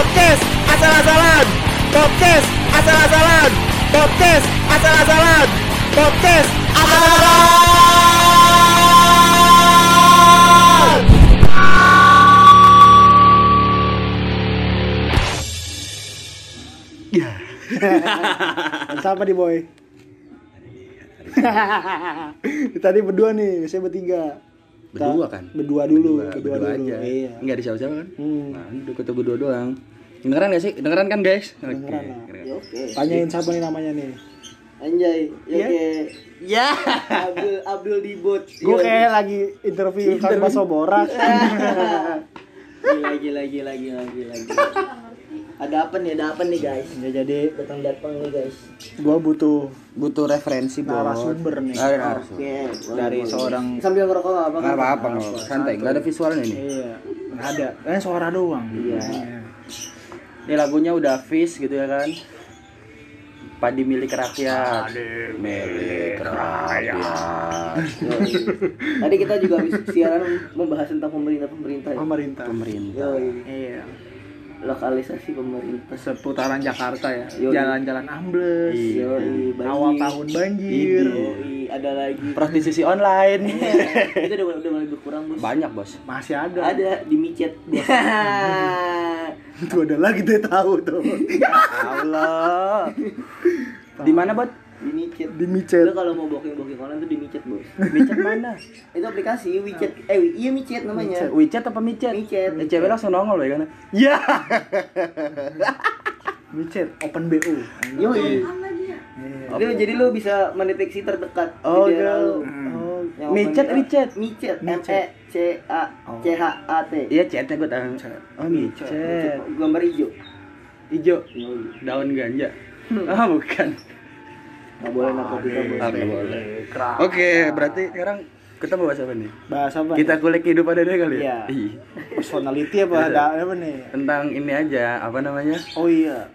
Podcast asal-asalan. Podcast asal-asalan. Podcast asal-asalan. Podcast asal-asalan. Siapa nih boy? Tadi berdua nih, biasanya bertiga. Berdua kan? Berdua dulu, Berdua, berdua, berdua dulu. aja. Iya. Enggak ada siapa-siapa kan? Hmm. Nah, kita berdua doang. Dengeran gak sih? Dengeran kan guys? Oke. Dengeran lah. dengeran. Ya, Oke. Tanyain siapa nih namanya nih? Anjay, ya Iya? kayak Ya. Abdul Abdul Dibut. Gue kayak lagi interview Kang Baso Borak. gila gila gila gila. gila. Ada apa nih? Ada apa nih guys? ya jadi Datang datang nih guys. gue butuh Butuh referensi buat narasumber nih. Oke. boleh, Dari boleh. seorang sambil ngerokok nggak apa Nggak apa-apa, santai. Nggak ada visualnya ini. Iya, nggak ada. Kayaknya suara doang. Iya. Ini lagunya udah fish gitu ya kan? Padi milik rakyat. milik rakyat. Yoi. Tadi kita juga habis siaran membahas tentang pemerintah pemerintah. Pemerintah. Pemerintah. Iya. Lokalisasi pemerintah. Seputaran Jakarta ya. Yoi. Jalan-jalan ambles. Yoi. Awal tahun banjir. Yoi, ada lagi. Prostitusi online. Itu udah udah mulai berkurang bos. Banyak bos. Masih ada. Ada di micet. Itu ada lagi dia tahu tuh. Allah. Di mana bot? Di micet. Di micet. Lo kalau mau booking booking online tuh di micet bos. Micet mana? Itu aplikasi WeChat. Eh iya micet namanya. WeChat apa micet? Micet. Eh, cewek langsung nongol ya kan? Ya. Micet open BO. Yoi. Iya. Jadi, jadi lu bisa mendeteksi terdekat Oh, di daerah gitu. lu. Oh. Micet, Richet. Micet. M Micet. E C A C H A T. Iya, chatnya gue tahu. Oh, micet. Gambar hijau. Hijau. Yoi. Daun ganja. Ah, bukan. Nggak boleh narkotika bos. Ah, nggak boleh. Oke, berarti sekarang kita mau bahas apa nih? Bahas apa? Kita kulik kehidupan ada kali ya? Iya. Iya. personality apa ada apa nih? Tentang ini aja, apa namanya? Oh iya.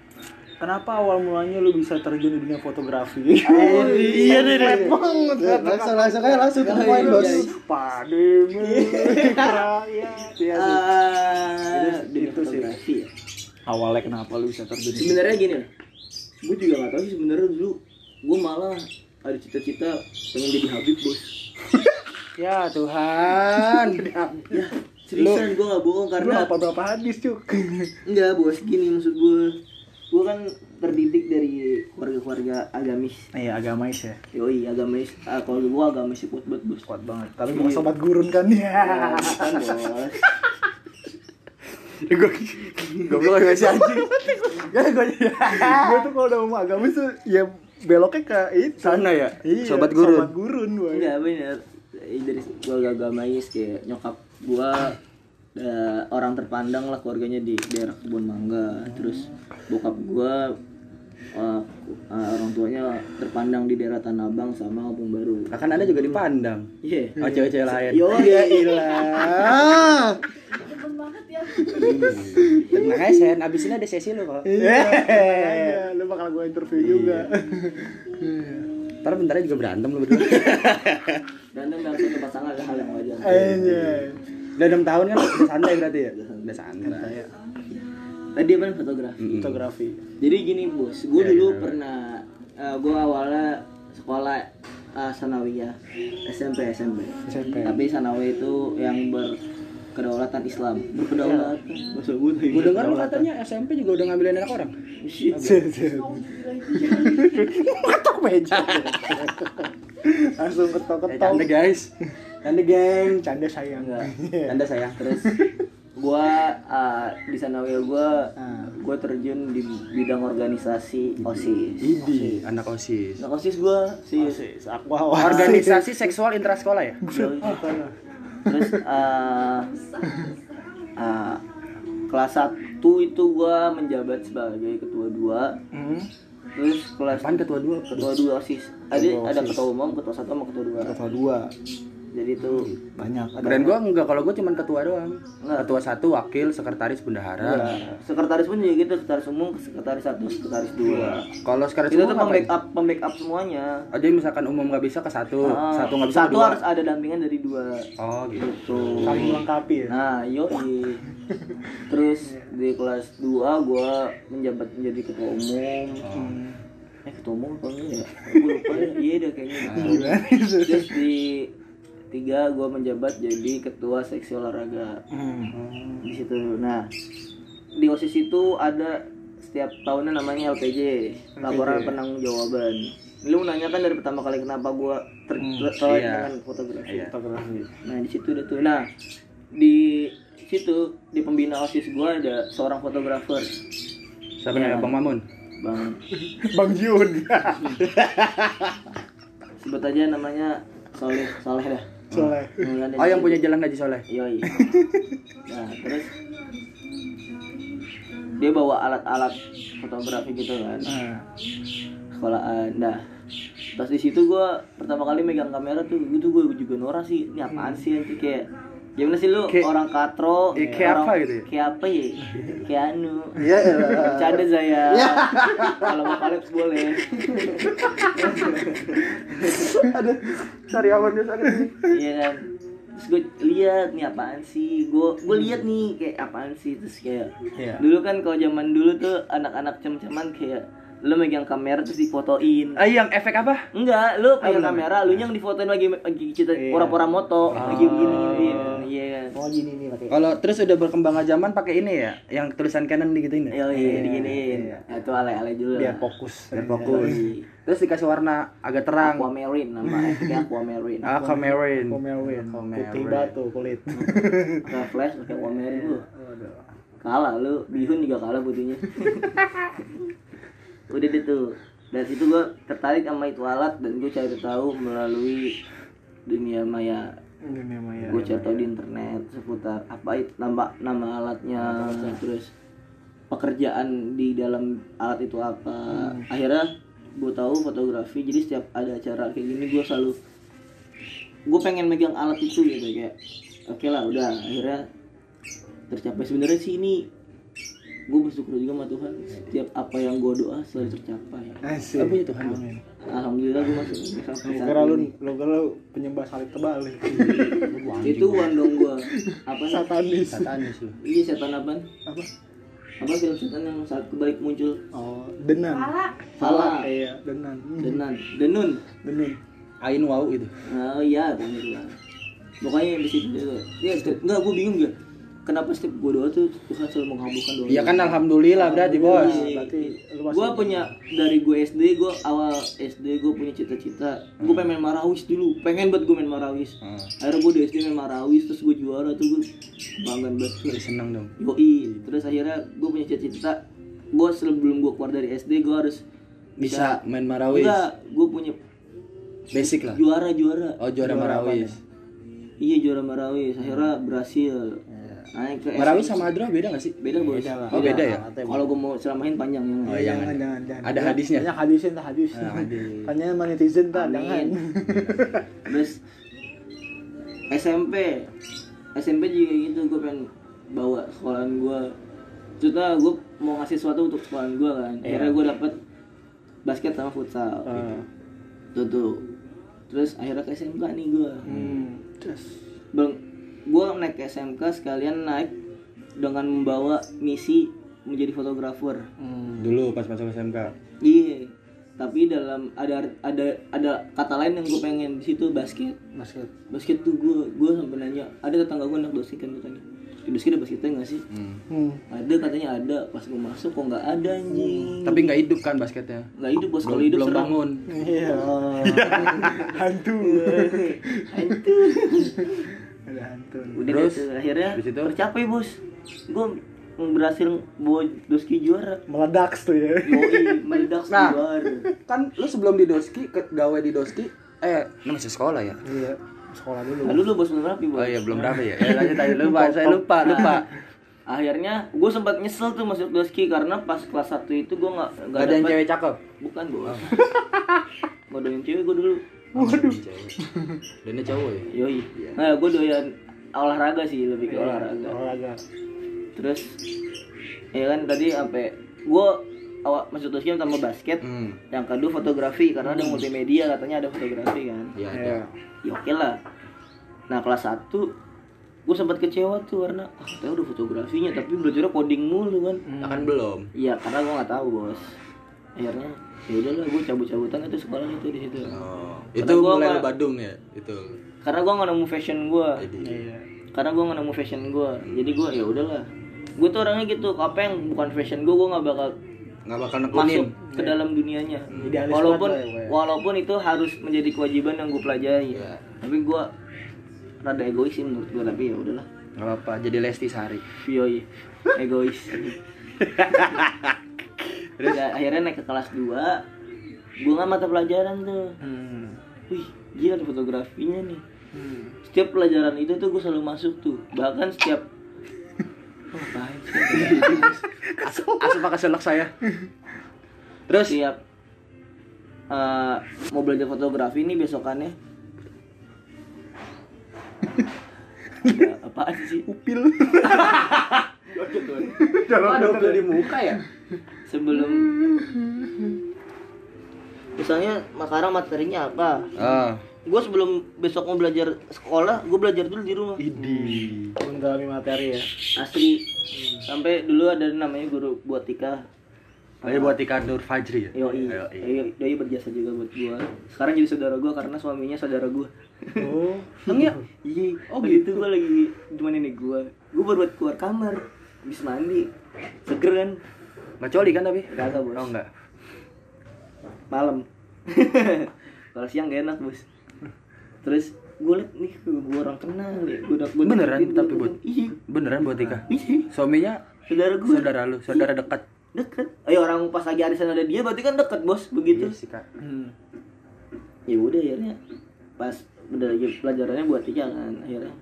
Kenapa awal mulanya lu bisa terjun di dunia fotografi? iya deh, deh. Langsung langsung aja langsung ke poin bos. Pade rakyat. Iya, Ah, Itu- sih. ya. Awalnya kenapa lu bisa terjun sebenarnya gini gue juga gak tahu sih sebenarnya dulu gue malah ada cita-cita pengen jadi Habib bos Ya Tuhan. ya seriusan gue gak bohong karena apa berapa hadis, Cuk? enggak bos gini maksud gue gue kan terdidik dari keluarga-keluarga agamis Iya, agamais ya. yoi agamis ah, kalau gue agamis sih kuat banget bos Kuat banget. Tapi mau sobat gurun kan ya. kan bos Gue goblok gak sih anjing? Ya gue gue tuh kalau udah ngomong agamis tuh ya beloknya ke itu. Sana ya? Iya, Sobat gurun. Sobat gurun, boy. enggak bener dari keluarga agamis kayak nyokap gue eh, orang terpandang lah keluarganya di daerah kebun mangga terus bokap gue uh, uh, orang tuanya terpandang di daerah Tanah Abang sama Kampung Baru. Akan ada juga dipandang. Iya. Oh cewek-cewek lain. Yo, Ya ilah. Tenang aja Sen, abis ini ada sesi lo kok. Iya, lu bakal gue interview juga. Ntar bentar juga berantem lo berdua. Berantem dalam satu pasangan adalah hal yang wajar. Anjay. Udah 6 tahun kan udah santai berarti ya? Udah santai. Tadi apa fotografi? Mm-mm. Fotografi. Jadi gini bos, gue Ya, dulu gimana? pernah, uh, gue awalnya sekolah uh, sanawiyah SMP SMP. SMP. Tapi sanawiyah itu yang berkedaulatan Islam, berkedaulatan. Gue. Gue dengar lu katanya SMP juga udah ngambilin anak orang. Shit. Ketok meja. Langsung Eh, ketok-ketok. canda guys. Canda geng. Canda sayang. Canda sayang. Terus gua uh, di sanawiyah gua Ah. gua terjun di bidang organisasi OSIS. Idi, anak OSIS. Nah, OSIS gua sih Aqua Organisasi seksual intrasekolah ya? terus uh, uh, kelas 1 itu gua menjabat sebagai ketua dua Hmm. terus kelas Apaan ketua dua? ketua dua OSIS ada Ketua ada OSIS. ketua umum ketua satu sama ketua dua Ketua dua. Jadi tuh banyak ada Dan gua enggak kalau gua cuman ketua doang. Enggak. Ketua satu, wakil, sekretaris, bendahara. sekretaris pun juga gitu sekretaris umum sekretaris satu sekretaris dua Kalau sekretaris itu tuh umum apa? pembackup pembackup semuanya Oh, jadi misalkan umum nggak bisa ke satu, Ah, satu nggak bisa ke satu dua. harus ada dampingan dari dua Oh gitu. tuh saling melengkapi ya Nah, yoi. Terus di kelas 2 gua menjabat menjadi ketua umum. Eh, ketua umum apa enggak ya? Gue lupa ya. Iya deh kayaknya. gitu. Terus di tiga gua menjabat jadi ketua seksi olahraga Hmm. di situ. Nah, di OSIS itu ada setiap tahunnya namanya LPJ, laporan penanggung jawaban. Lu nanya kan dari pertama kali kenapa gua ter- tertarik iya. dengan fotografi. Iya. fotografi Nah di situ udah tuh. Nah di situ di pembina osis gua ada seorang fotografer, Siapa namanya? Bang Mamun. bang bang Jun sebut aja namanya Soleh, Soleh dah. Soleh ada Oh, yang punya jalan Haji Soleh. Yoi. Nah terus dia bawa alat-alat fotografi gitu kan nah, sekolahan. Nah pas di situ gua pertama kali megang kamera tuh gitu gue juga norak sih ini apaan sih nanti kayak gimana sih lu Kayak- orang katro eh, kayak orang, apa gitu ya? kayak apa ya kayak anu iya Canda saya. Kalau mau kolaps boleh. Cari awan dia sakit. Iya kan. Terus gue lihat nih apaan sih? Gue gue lihat nih kayak apaan sih terus kayak Iya. dulu kan kalau zaman dulu tuh anak-anak cem-ceman kayak lu megang kamera terus difotoin. Ah, yang efek apa? Enggak, lu pegang kamera, lu yang difotoin lagi lagi kita pura-pura moto, lagi begini iya, iya kan. oh gini nih pakai Kalau terus udah berkembang zaman pakai ini ya, yang tulisan kanan digituin ya. Iya, iya, diginiin. Nah, itu ale-ale dulu biar fokus Biar fokus. Terus dikasih warna agak terang. Aquamarine nama efeknya Aquamarine. Ah, Aquamarine. Komelwin Komelwin. putih batu kulit Pakai flash, pakai Aquamarine lu. Kalah lu, bihun juga kalah putihnya. Udah deh tuh. Dari situ gua tertarik sama itu alat dan gue cari tahu melalui dunia maya. dunia maya Gue cari tahu di internet seputar apa itu nama nama alatnya, terus pekerjaan di dalam alat itu apa. Akhirnya gue tahu fotografi. Jadi setiap ada acara kayak gini gue selalu gue pengen megang alat itu gitu kayak oke lah udah akhirnya tercapai sebenarnya sih ini gue bersyukur juga sama Tuhan setiap apa yang gue doa selalu tercapai Asik. Oh, punya Tuhan. Amin. alhamdulillah gue masuk sampai Lu saat lu ini. lu kira lu penyembah salib terbalik. itu wandong gue apa nih Satanis. Satanis lu. iya setan apa Apa? apa film setan yang saat kebalik muncul Oh, denan. Salah. Iya, denan. denan denun Denun. Ain wow itu. oh iya bener lah pokoknya di situ itu ya enggak gue bingung gak kenapa setiap gue doa tuh Tuhan selalu mengabulkan doa Ya kan alhamdulillah berarti, Bos. Masih gue punya dari gue SD gue awal SD gue punya cita-cita. Gue pengen main marawis dulu. Pengen banget gue main marawis. Hmm. akhirnya gue di SD main marawis terus gue juara tuh gue bangga banget. Jadi seneng dong. yoi. Terus akhirnya gue punya cita-cita. Gue sebelum gue keluar dari SD gue harus Bisa main marawis. enggak gue punya Basic lah. juara juara. Oh, juara marawis. iya juara marawis. Akhirnya berhasil naik ke Marawis sama Adro beda gak sih? beda bos lah. Oh, beda ya? kalau gue mau selamain panjang ya Oh, jangan, jangan. jangan, jangan. Ada hadisnya? Banyak hadisnya, tak hadis. Ah. Tanya sama netizen, tak, jangan. Terus SMP SMP juga gitu gue pengen bawa sekolahan gue Maksudnya gue mau ngasih sesuatu untuk sekolahan gue kan Akhirnya gue dapet basket sama futsal Ah. Tuh tuh Terus akhirnya ke SMK nih gue Hmm. Terus. Bang, gue naik ke SMK sekalian naik dengan membawa misi menjadi fotografer Hmm. Dulu pas masuk SMK. Iya tapi dalam ada ada ada kata lain yang gue pengen di situ basket Basket. basket tuh gue gue sampai nanya ada tetangga gue anak dosi kan katanya di dosi ada basketnya nggak sih Hmm. Hmm. ada katanya ada pas gue masuk kok nggak ada anjing Tapi nggak hidup kan basketnya. nggak hidup bos kalau hidup belum serem. bangun. Iya. Hantu. Hantu. Hantu. udah Terus, deh tuh, akhirnya di situ? tercapai bos gue berhasil bawa doski juara Meledak tuh ya. Yoi, meledak Nah. juara Kan lu sebelum di Doski ke gawe di Doski eh lu masih sekolah ya? Iya. Sekolah dulu. lalu lu bos belum rapi bos Oh iya belum berapa ya? Ya lanjut aja lupa, saya lupa, lupa. akhirnya gue sempat nyesel tuh masuk doski karena pas kelas 1 itu gue nggak Gak ada yang cewek cakep. bukan bos mau doain cewek gue dulu Waduh. Dan cowok ya? yoi. Nah gue doyan olahraga sih lebih ke olahraga. olahraga. Terus ya kan tadi sampai gue awal masuk Toskin tambah basket Hmm. yang kedua fotografi karena ada multimedia katanya ada fotografi kan. Iya, ada. ya ya oke lah. Nah kelas 1 gue sempat kecewa tuh karena ah katanya udah fotografinya tapi belajarnya coding mulu kan. Nah, kan belum. iya karena gue nggak tahu bos akhirnya ya udahlah gue cabut-cabutan itu sekolah itu di situ Oh, itu gua mulai nggak- lu Badung ya? Itu. karena gue nggak nemu fashion gue Jadi iya karena gue nggak nemu fashion gue jadi gue ya udahlah gue tuh orangnya gitu apa yang bukan fashion gue gue nggak bakal nggak bakal masuk nekunin. ke dalam dunianya Idealis walaupun ya, ya. walaupun itu harus menjadi kewajiban yang gue pelajari Iya. tapi gue rada egois sih menurut gue tapi ya udahlah Nggak apa-apa, jadi Lesti Sari. Yoi, egois Terus ya, akhirnya naik ke kelas 2 Gue nggak mata pelajaran tuh hmm. Wih, gila ada fotografinya nih Hmm. Setiap pelajaran itu tuh gue selalu masuk tuh Bahkan setiap Oh? Asup pakai selok saya. Terus Setiap eh, Mau belajar fotografi nih besokannya Ada apaan sih? upil ada upil di muka ya? Sebelum Misalnya sekarang materinya apa? Ah. gue sebelum besok mau belajar sekolah gue belajar dulu di rumah Idi. mendalami materi ya asli sampai dulu ada namanya guru buat tika Oh, ini buat Tika Nur Fajri ya? Yoi, Yoi. Yoi, Yoi berjasa juga buat gua. Sekarang jadi saudara gua karena suaminya saudara gua. oh Emang ya? Iya, oh gitu gua lagi cuma ini gua. Gua baru buat keluar kamar, habis mandi, seger kan, Nggak coli kan tapi? Kagak, Bos. Oh enggak. malam. Kalau siang gak enak bos. Terus gua liat nih gua orang kenal ya. Gua, gua Beneran deketin, tapi gua buat. Iya, beneran buat Tika. iya. Suaminya Saudara gua. saudara lu, saudara dekat. Deket. Ayo orang pas lagi arisan ada dia berarti kan deket bos begitu. Iya sih kak. hmm. ya udah akhirnya pas udah lagi pelajarannya buat tiga kan akhirnya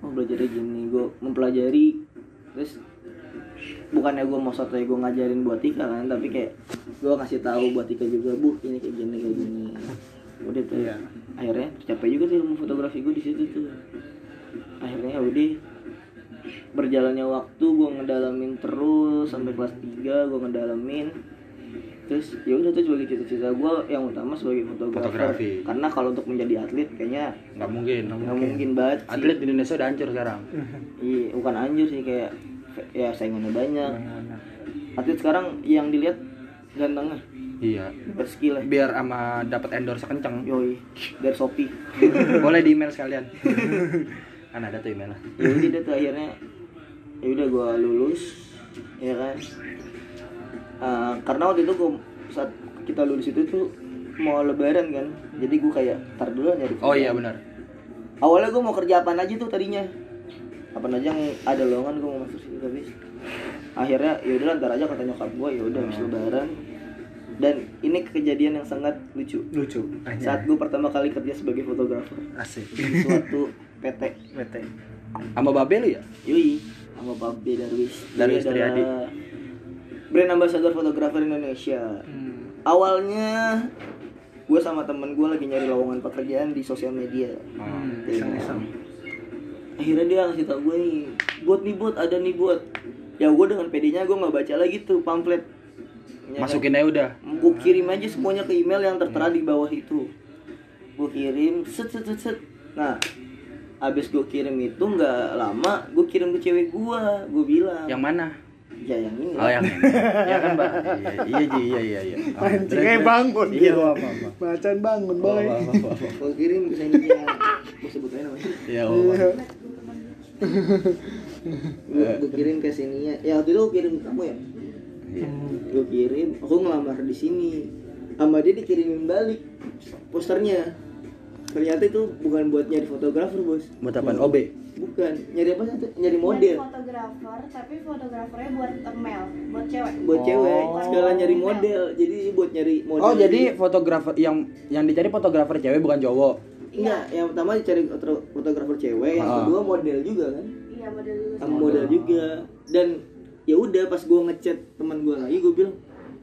oh belajarnya gini gue mempelajari terus bukannya gue mau sotoy gue ngajarin buat tiga kan tapi kayak gue ngasih tahu buat tiga juga bu ini kayak gini kayak gini udah tuh Iya. akhirnya tercapai juga tuh ilmu fotografi gue di situ tuh akhirnya ya udah berjalannya waktu gue ngedalamin terus sampai kelas 3 gue ngedalamin terus ya udah tuh sebagai cita-cita gue yang utama sebagai fotografer Fotografi. karena kalau untuk menjadi atlet kayaknya Nggak mungkin. nggak mungkin banget sih. Atlet di Indonesia udah hancur sekarang. iya bukan anjir sih kayak ya saingannya banyak atlet sekarang yang dilihat gantengnya Iya. berskill ya Biar ama dapat endorse kenceng. yoi dari shopee Boleh di email sekalian. kan ada tuh email. ya udah tuh akhirnya ya udah gue lulus ya kan Eh, karena waktu itu gua, saat kita lulus itu tuh mau lebaran kan jadi gue kayak tar dulu nyari Oh iya benar. awalnya gue mau kerja apa aja tuh tadinya apa aja yang ada lowongan gue mau masuk situ tapi akhirnya ya udah ntar aja kata nyokap gue ya udah habis lebaran. Dan ini kejadian yang sangat lucu. Lucu saat gue pertama kali kerja sebagai fotografer. Asik. Di suatu PT bete Sama Babe lu ya? Yui. Sama Pak B Darwis Darwis Triadi. brand ambassador fotografer Indonesia. Hmm. awalnya gue sama temen gue lagi nyari lowongan pekerjaan di sosial media. Hmm. Iseng-iseng akhirnya dia ngasih tau gue nih buat nih buat ada nih buat ya gue dengan pedenya gue nggak baca lagi tuh pamflet Ya kan? Masukin aja udah. gue kirim aja semuanya ke email yang tertera di bawah itu gue kirim set set set set nah abis gue kirim itu nggak lama gue kirim ke cewek gue gue bilang Yang mana? ya yang ini Oh yang ini. ya kan, Mbak? Iya, iya, iya, iya, iya. Oh, mancing terus. bangun Iya, apa apa. macan bangun boy gue kirim ke sininya gue sebut aja namanya Iya, oh, apa. Gue kirim ke sininya ya. Waktu itu gue kirim ke kamu ya? Iya. gue kirim. Aku ngelamar di sini. Sama dia dikirimin balik posternya. Ternyata itu bukan buat nyari fotografer bos. Buat apaan? OB? bukan. Nyari apa sih? Nyari model. Fotografer tapi fotografernya buat male buat cewek. Buat Oh. cewek sekalian nyari model. Jadi buat nyari model Oh, jadi fotografer yang yang dicari fotografer cewek bukan cowok. Enggak yang pertama dicari foto- fotografer cewek yang Ah. kedua model juga kan? Iya model dulu sama model juga. Dan ya udah pas gua ngechat teman gua lagi gua bilang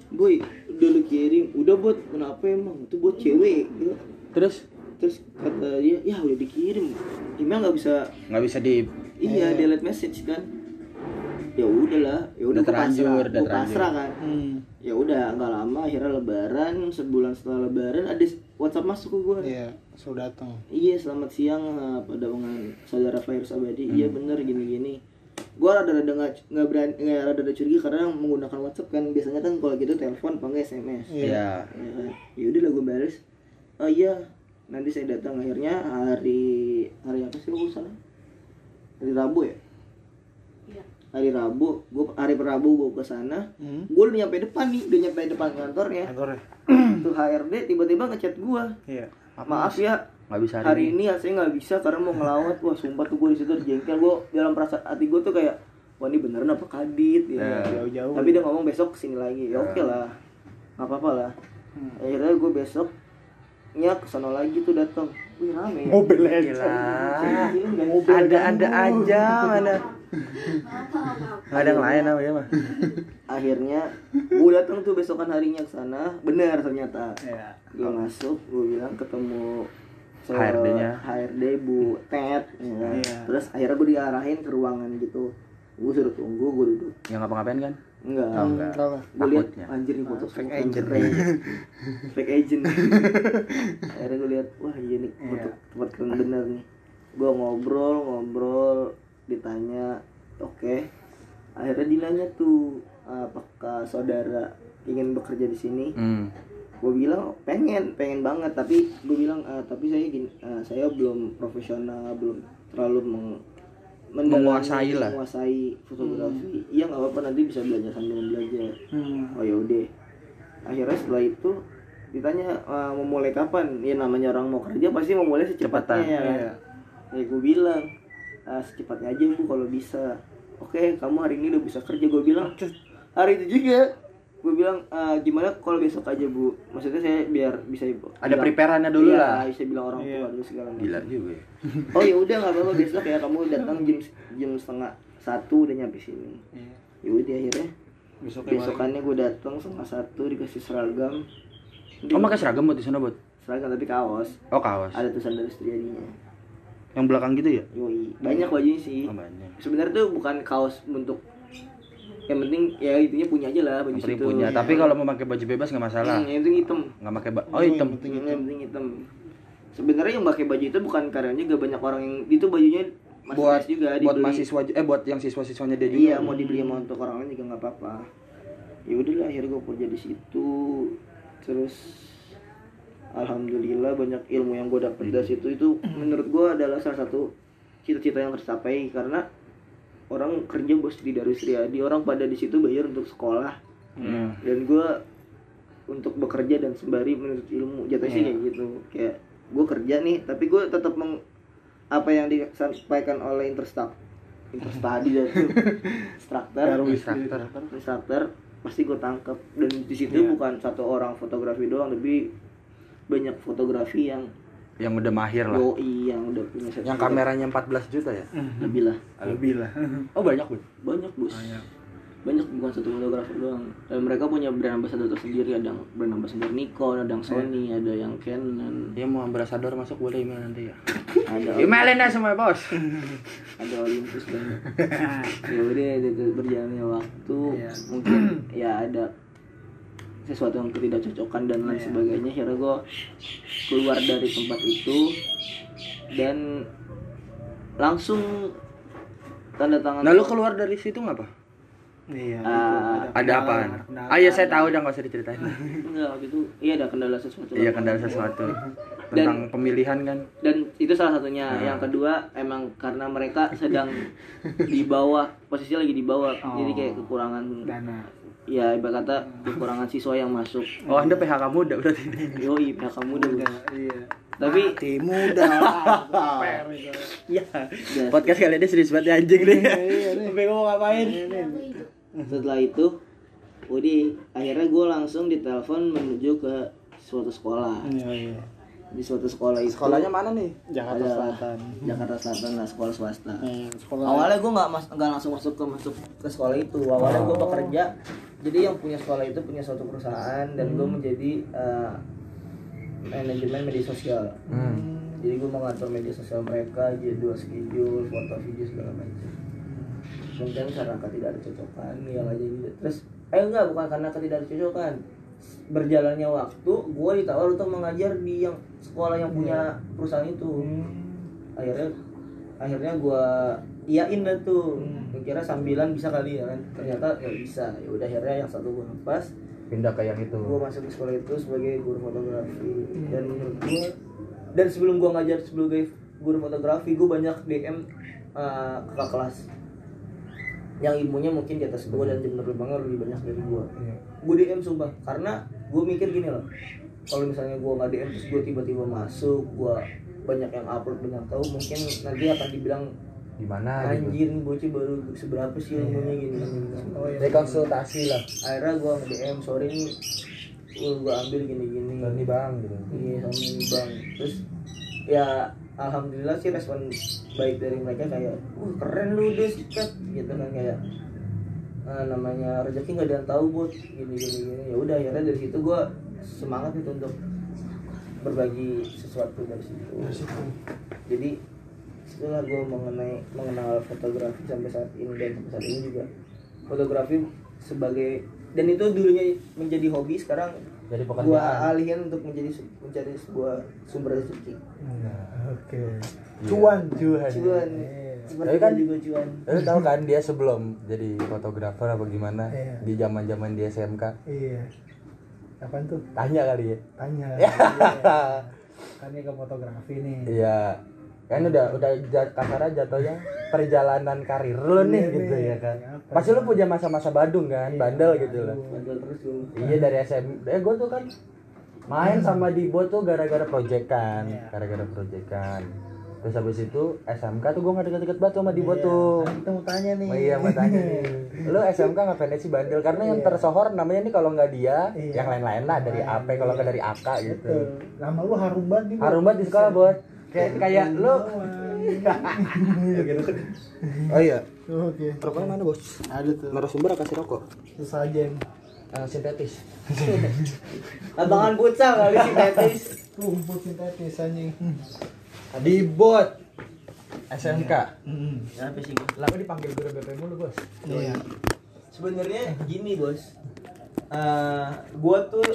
boy udah lu kirim udah buat kenapa emang? Itu buat cewek. Gitu. Terus? Terus kata dia ya udah dikirim. Email nggak bisa nggak bisa di iya delete message kan. Ya udahlah ya udah terlanjur, udah terlanjur. pasrah kan. Hmm. Ya udah nggak lama akhirnya lebaran sebulan setelah lebaran ada WhatsApp masuk ke gue Iya, sudah datang. iya selamat siang eh, pada dengan saudara Virus Abadi. Hmm. iya bener gini gini gue rada-rada nggak nggak berani nggak rada-rada curiga karena menggunakan WhatsApp kan. Biasanya kan kalau gitu telepon apa nggak SMS Iya. ya ya kan? Ya udah lah gue balas. Oh iya nanti saya datang. Akhirnya hari hari apa sih gue sana hari Rabu ya? Iya. Hari Rabu gue hari Rabu gue ke sana Hmm. gue udah nyampe depan nih udah nyampe depan kantornya Kantor ya? tuh HRD tiba-tiba ngechat gue Iya. maaf ya nggak bisa hari ini ya saya nggak bisa karena mau ngelawat wah sumpah tuh gue di situ jengkel gue dalam perasaan hati gue tuh kayak wah ini beneran apa kadit ya Ya, jauh-jauh. tapi dia ngomong besok ke sini lagi ya oke lah nggak apa-apa lah Hmm. akhirnya gue besok nya ke sana lagi tuh datang wih rame ya. Mobil aja. Gila. Film kan? ada ada aja mana nggak ada yang lain apa ya mah akhirnya gue datang tuh besokan harinya ke sana benar ternyata Iya. gue masuk gue bilang ketemu HRD-nya. HRD Bu Ted ya kan. Iya. terus akhirnya gue diarahin ke ruangan gitu gue suruh tunggu gue duduk yang ngapa-ngapain kan enggak Oh, enggak. Gue lihat anjir nih foto Fake semua agent. keren. fake agent akhirnya gue lihat wah iya nih foto Iya. tempat keren bener nih gue ngobrol ngobrol ditanya oke. Akhirnya dinanya tuh apakah saudara ingin bekerja di sini? Hmm. gue bilang pengen pengen banget. Tapi gue bilang "Ah, tapi saya gini ah, saya belum profesional belum terlalu meng mendalami, Menguasai lah. menguasai fotografi. Iya nggak apa-apa nanti bisa belajar sambil belajar. Hmm. oh ya udah. Akhirnya setelah itu ditanya "Ah, mau mulai kapan? Ya namanya orang mau kerja pasti mau mulai secepatnya Cepetan, ya kan? iya. ya gue bilang "Ah, secepatnya aja bu kalau bisa. Oke kamu hari ini udah bisa kerja gue bilang. Hari itu juga. Gue bilang "Ah, gimana kalau besok aja bu? Maksudnya saya biar bisa ada bilang- preparannya dulu Iya, lah. bisa bilang orang tua Iya. dulu segala macam. Gila juga ya. oh ya udah nggak apa-apa besok ya kamu datang jam jam setengah satu udah nyampe sini. Iya. ya udah akhirnya Besoknya besokannya gue datang setengah satu dikasih seragam. Oh pakai seragam buat di sana buat? Seragam tapi kaos. Oh kaos. Ada tulisan dari Sutriadinya yang belakang gitu ya? Yoi. Banyak bajunya sih. Oh, banyak. Sebenarnya tuh bukan kaos bentuk yang penting ya intinya punya aja lah baju yang situ. punya. Tapi kalau mau pakai baju bebas nggak masalah. Hmm, yang penting hitam. Nggak pakai ba- oh hitam. Hmm, yang penting hitam. Sebenarnya yang pakai baju itu bukan karena juga banyak orang yang itu bajunya masih buat juga buat dibeli. mahasiswa eh buat yang siswa siswanya dia juga. Iya mau dibeli sama untuk orang lain juga nggak apa-apa. Ya udahlah akhirnya gue kerja di situ. Terus alhamdulillah banyak ilmu yang gue dapet dari situ. Itu menurut gue adalah salah satu cita-cita yang tercapai karena orang kerja bos di Darus Riyadi orang pada di situ bayar untuk sekolah. Hmm. dan gue untuk bekerja dan sembari menuntut ilmu. Jatuhnya sih kayak gitu. Kayak gue kerja nih tapi gue tetap meng apa yang disampaikan oleh interstak interstudy dan itu instructor instruktur. Instructor pasti gue tangkap dan di situ bukan satu orang fotografi doang tapi banyak fotografi yang yang udah mahir lah. Doi yang udah punya yang kameranya 14 juta ya? Lebih lah. Lebih lah. oh banyak bud banyak bos. Banyak. Bukan satu fotografer doang. Dan mereka punya brand ambassador tersendiri. Ada yang brand ambassador Nikon ada yang Sony ada yang Canon. Ya mau ambasador masuk boleh email nanti ya. Ada emailin aja semua bos. Ada Olympus banyak ya udah berjalannya waktu. Mungkin ya ada sesuatu yang ketidakcocokan dan lain sebagainya. Akhirnya gue keluar dari tempat itu. Dan langsung tanda tangan nah lu keluar dari situ ngapa? Iya. Ah, ada apa ah iya saya tahu udah nggak usah diceritain. Enggak itu iya ada kendala sesuatu iya kendala sesuatu tentang pemilihan kan? dan itu salah satunya. Yang kedua emang karena mereka sedang di bawah posisi lagi di bawah. Jadi kayak kekurangan Dana. Ya ibarat kata kekurangan siswa yang masuk. Oh anda PHK muda berarti. Yoi pihak kamu udah Iya. tapi Mati muda. Iya. Podcast kali ini serius banget ya, anjing nih. Sampai ngomong ngapain? Setelah itu udah akhirnya gue langsung ditelepon menuju ke suatu sekolah. Iya, iya. Di suatu sekolah itu. Sekolahnya mana nih? Jakarta Ada. Selatan. Jakarta Selatan lah sekolah swasta. Eh, sekolah. awalnya gue nggak mas nggak langsung masuk ke masuk ke sekolah itu. Awalnya gue bekerja jadi yang punya sekolah itu punya suatu perusahaan dan gue menjadi eh, manajemen media sosial. Hmm. jadi gue mau ngatur media sosial mereka jadwal schedule foto video segala macam. Mungkin karena tidak ada cocokan yang aja gitu terus eh enggak bukan karena ketidakcocokan berjalannya waktu gue ditawar untuk mengajar di yang sekolah yang punya perusahaan itu. Akhirnya akhirnya gue iyain dah tuh. Kira sambilan bisa kali ya kan. Ternyata nggak bisa. Ya udah akhirnya yang satu gue lepas. Pindah ke yang itu. gue masuk ke sekolah itu sebagai guru fotografi. Dan menurut gue dan sebelum gue ngajar sebagai guru fotografi gue banyak DM uh, kakak kelas yang ilmunya mungkin di atas gue dan penerbangan lebih banyak dari gue gue DM sumpah karena gue mikir gini loh kalau misalnya gue nggak DM terus gue tiba-tiba masuk gue banyak yang upload banyak tahu mungkin nanti akan dibilang Di mana gitu. anjir nih bocah baru seberapa sih ilmunya gini, gini, gini. Oh, iya. Rekonsultasi lah. akhirnya gue nge-DM sorry nih gue ambil gini-gini Ini bang gitu. iya sama ini bang terus ya alhamdulillah sih respon baik dari mereka kayak wah keren lu deh sikat gitu kan kayak "Ah, namanya rezeki nggak ada yang tahu buat gini gini gini. Ya udah akhirnya dari situ gue semangat gitu untuk berbagi sesuatu dari situ. Jadi setelah gue mengenai mengenal fotografi sampai saat ini dan sampai saat ini juga fotografi sebagai dan itu dulunya menjadi hobi sekarang Jadi gua pekerjaan. alihin untuk menjadi mencari sebuah sumber rezeki Nah, oke. Cuan, cuan. cuan Iya. Tapi kan- juga cuan Lu tahu kan dia sebelum jadi fotografer apa gimana Iya. di zaman-zaman di SMK. Iya. Apaan tuh? Tanya kali ya. Tanya. Ya. Kan ini ke fotografi nih. Iya. Kan udah udah ja- kasarnya jatuhnya perjalanan karir lu nih Iya gitu ya kan. Apa Pasti lu punya masa-masa Badung kan, bandel gitu loh. bandel terus gua Iya dari SM, eh gue tuh kan main sama Dibo tuh gara-gara proyekan, Iya. gara-gara proyekan. Terus habis itu SMK tuh gue gak deket-deket banget sama Dibo Iya. tuh. Kan kita mau tanya nih. Oh iya mau tanya nih, lu SMK ngapain aja sih bandel? Karena yang tersohor namanya nih kalau nggak dia, Iya. yang lain-lain lah dari AP kalau nggak iya. dari AK gitu. Nama lu harum banget. Harum banget di sekolah buat kayak kayak lu. Oh iya, Oke. rokoknya mana bos? Ada tuh. Narasumber kasih rokok? Susah aja. yang Eh, sintetis. abangan futsal kali sih tetis Rumput sintetis anjing. Di bot SMK. Hmm. apa sih Lama dipanggil guru BP mulu bos. Iya. sebenarnya gini bos Eh, gua tuh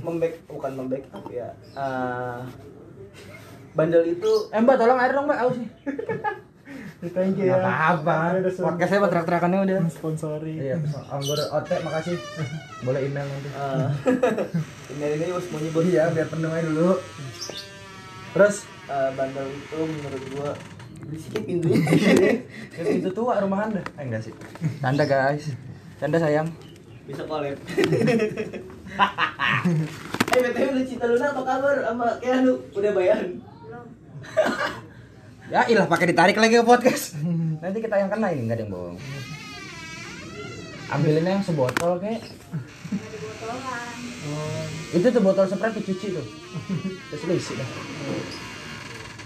memback bukan membackup ya Eh, bandel itu Eh mbak tolong air dong mbak, aus nih. Thank you ya. apa-apa. Podcastnya buat teriak-teriakannya udah. sponsori. Iya, anggur otek makasih. Boleh email nanti. eh, ini ini bos semuanya bos Iya, biar penuh aja dulu. Terus Eh, bandel itu menurut gua sedikit pintunya ke pintu tua rumah anda. Eh enggak sih. Tanda guys. Tanda sayang. bisa collab eh btw lu cinta luna apa kabar sama Keanu udah bayaran belum Ya ilah pakai ditarik lagi ke podcast. Nanti kita yang kena ini enggak ada yang bohong. Ambilinnya yang sebotol kek. botolan Itu tuh botol spray dicuci tuh. Terus lu isi dah.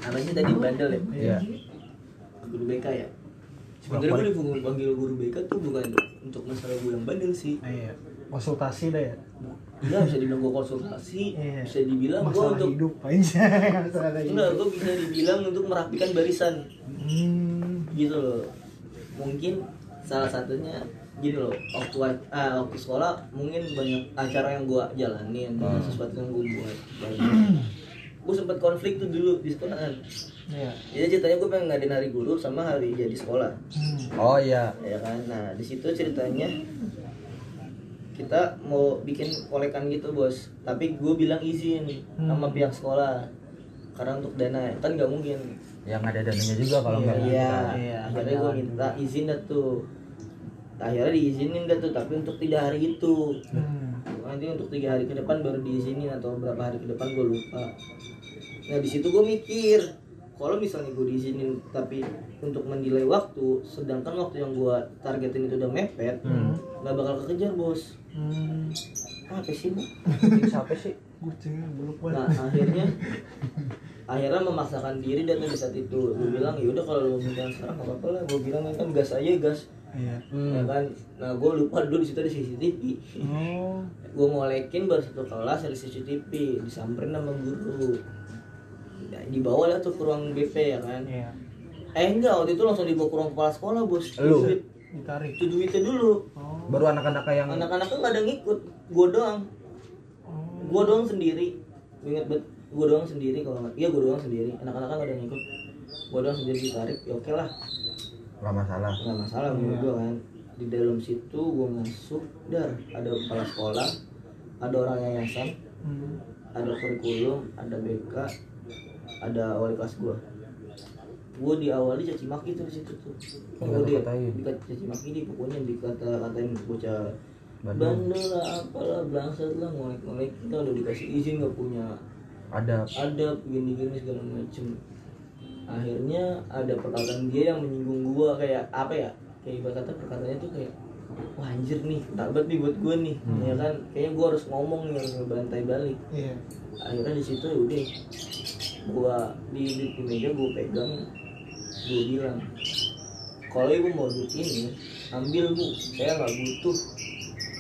apa sih tadi bandel ya Iya. guru BK ya sebenarnya gue dipanggil panggil guru BK tuh bukan untuk masalah gue yang bandel sih Iya. Konsultasi dah ya. Iya bisa dibilang gue konsultasi Iya. bisa dibilang gue untuk hidup aja. Enggak gue bisa dibilang untuk merapikan barisan Hmm. gitu loh mungkin salah satunya gini loh waktu ah, waktu sekolah mungkin banyak acara yang gua jalanin banyak sesuatu yang gua buat gue sempat konflik tuh dulu di sekolah kan Iya. jadi ceritanya gue pengen ngadain hari guru sama hari jadi sekolah Hmm. Oh iya. ya kan nah di situ ceritanya kita mau bikin kolekan gitu bos. Tapi gue bilang izin sama pihak sekolah. Karena untuk dana kan nggak mungkin. Yang ada dananya juga kalau Iya. enggak. iya. Iya, akhirnya gue minta izin dah tuh. Akhirnya diizinin dah tuh tapi untuk tiga hari itu. Hmm. nanti untuk tiga hari ke depan baru diizinin atau berapa hari ke depan gue lupa. Nah di situ gue mikir kalau misalnya gue diizinin tapi untuk menilai waktu sedangkan waktu yang gue targetin itu udah mepet Hmm. nggak bakal kekejar bos Hmm. apa sih bu? Siapa sih? Kucing belum nah akhirnya akhirnya memaksakan diri dan di saat itu. Gue bilang ya udah kalau lu mau minta sekarang nggak apa-apa lah. Gue bilang kan gas aja gas. Iya. ya kan? Nah gue lupa dulu di situ ada CCTV Oh. gue ngolekin baru satu kelas ada CCTV disamperin sama guru. Ya, dibawa lah tuh ke ruang BP ya kan? Iya. eh enggak waktu itu langsung dibawa ke ruang kepala sekolah bos. Lu? Ditarik. itu duitnya dulu. Oh. Baru anak-anak yang anak-anaknya nggak ada yang ngikut. Gue doang. Gue doang sendiri. Gue inget banget gue doang sendiri kalau nggak iya gue doang sendiri. Anak-anaknya nggak ada yang ngikut. Gue doang sendiri ditarik. Ya oke lah. Nggak masalah. nggak masalah menurut gue kan. Di dalam situ gue masuk dar. Ada kepala sekolah ada orang yayasan Hmm. ada kurikulum ada BK ada wali kelas gue gue diawali caci maki tuh di situ tuh. Oh, gue dikata caci maki di pokoknya dikata katain bocah Bandel. lah apalah bangsat lah ngolek ngolek kita udah dikasih izin nggak punya Ada ada gini gini segala macem. Akhirnya ada perkataan dia yang menyinggung gua kayak apa ya kayak ibarat kata perkataannya tuh kayak wah anjir nih tabat nih buat gua nih ya kan? Kayaknya gua harus ngomong nih harus ngebantai balik. Iya. akhirnya di situ ya udah gua di, di, di meja gua pegang gua bilang kalau ibu mau duit ini ambil bu. Saya nggak butuh.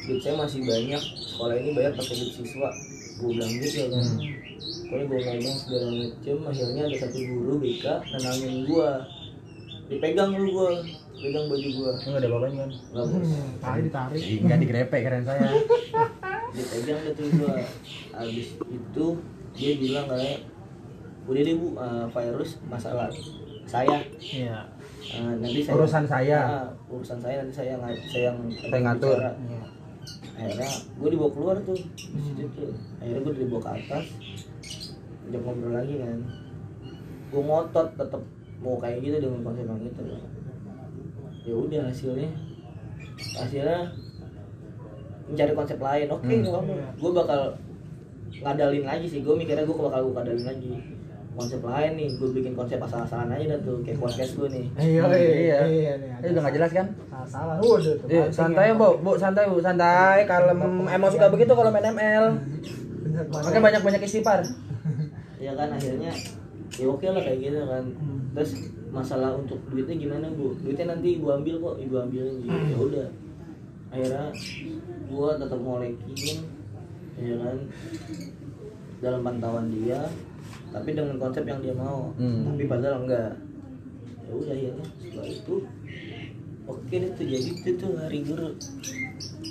Duit saya masih banyak. Sekolah ini bayar pakai duit siswa. Gua bilang gitu ya kan pokoknya gua ngomong segala macem. Akhirnya ada satu guru BK nenangin gua. Dipegang lu gua. Pegang baju gua. Enggak ada bapaknya kan. nggak bos Tadi ditarik. Enggak digrepek keren saya. dipegang deh tuh gua. Habis itu dia bilang kayak udah deh bu eh, virus masalah saya. Iya. Eh, nanti saya Urusan saya. Ah, urusan saya nanti saya saya yang Saya ngatur. Iya. akhirnya gue dibawa keluar tuh di situ tuh. Akhirnya gue dibawa ke atas ajak ngobrol lagi kan. Gue ngotot tetap mau kayak gitu dengan konsep yang gitu. Ya udah hasilnya. Hasilnya mencari konsep lain. Oke Hmm. gue bakal ngadalin lagi sih. Gue mikirnya gue bakal gue ngadalin lagi konsep lain nih gue bikin konsep asal-asalan aja dah tuh kayak podcast gue nih Iya, Hmm, iya, iya. iya, nih, Ini udah nggak jelas kan? Salah. Udah tuh. Iya, santai ya. bu, bu santai bu, santai. Kalem, emang suka begitu kalau main ML. Bener Makanya banyak banyak istighfar. ya kan akhirnya ya oke lah kayak gitu kan terus masalah untuk duitnya gimana bu duitnya nanti ibu ambil kok ibu ambil gitu ya udah akhirnya gua tetap ngolekin ya kan dalam pantauan dia tapi dengan konsep yang dia mau. Hmm. tapi padahal enggak. Ya udah akhirnya setelah itu oke deh tuh jadi itu tuh hari guru.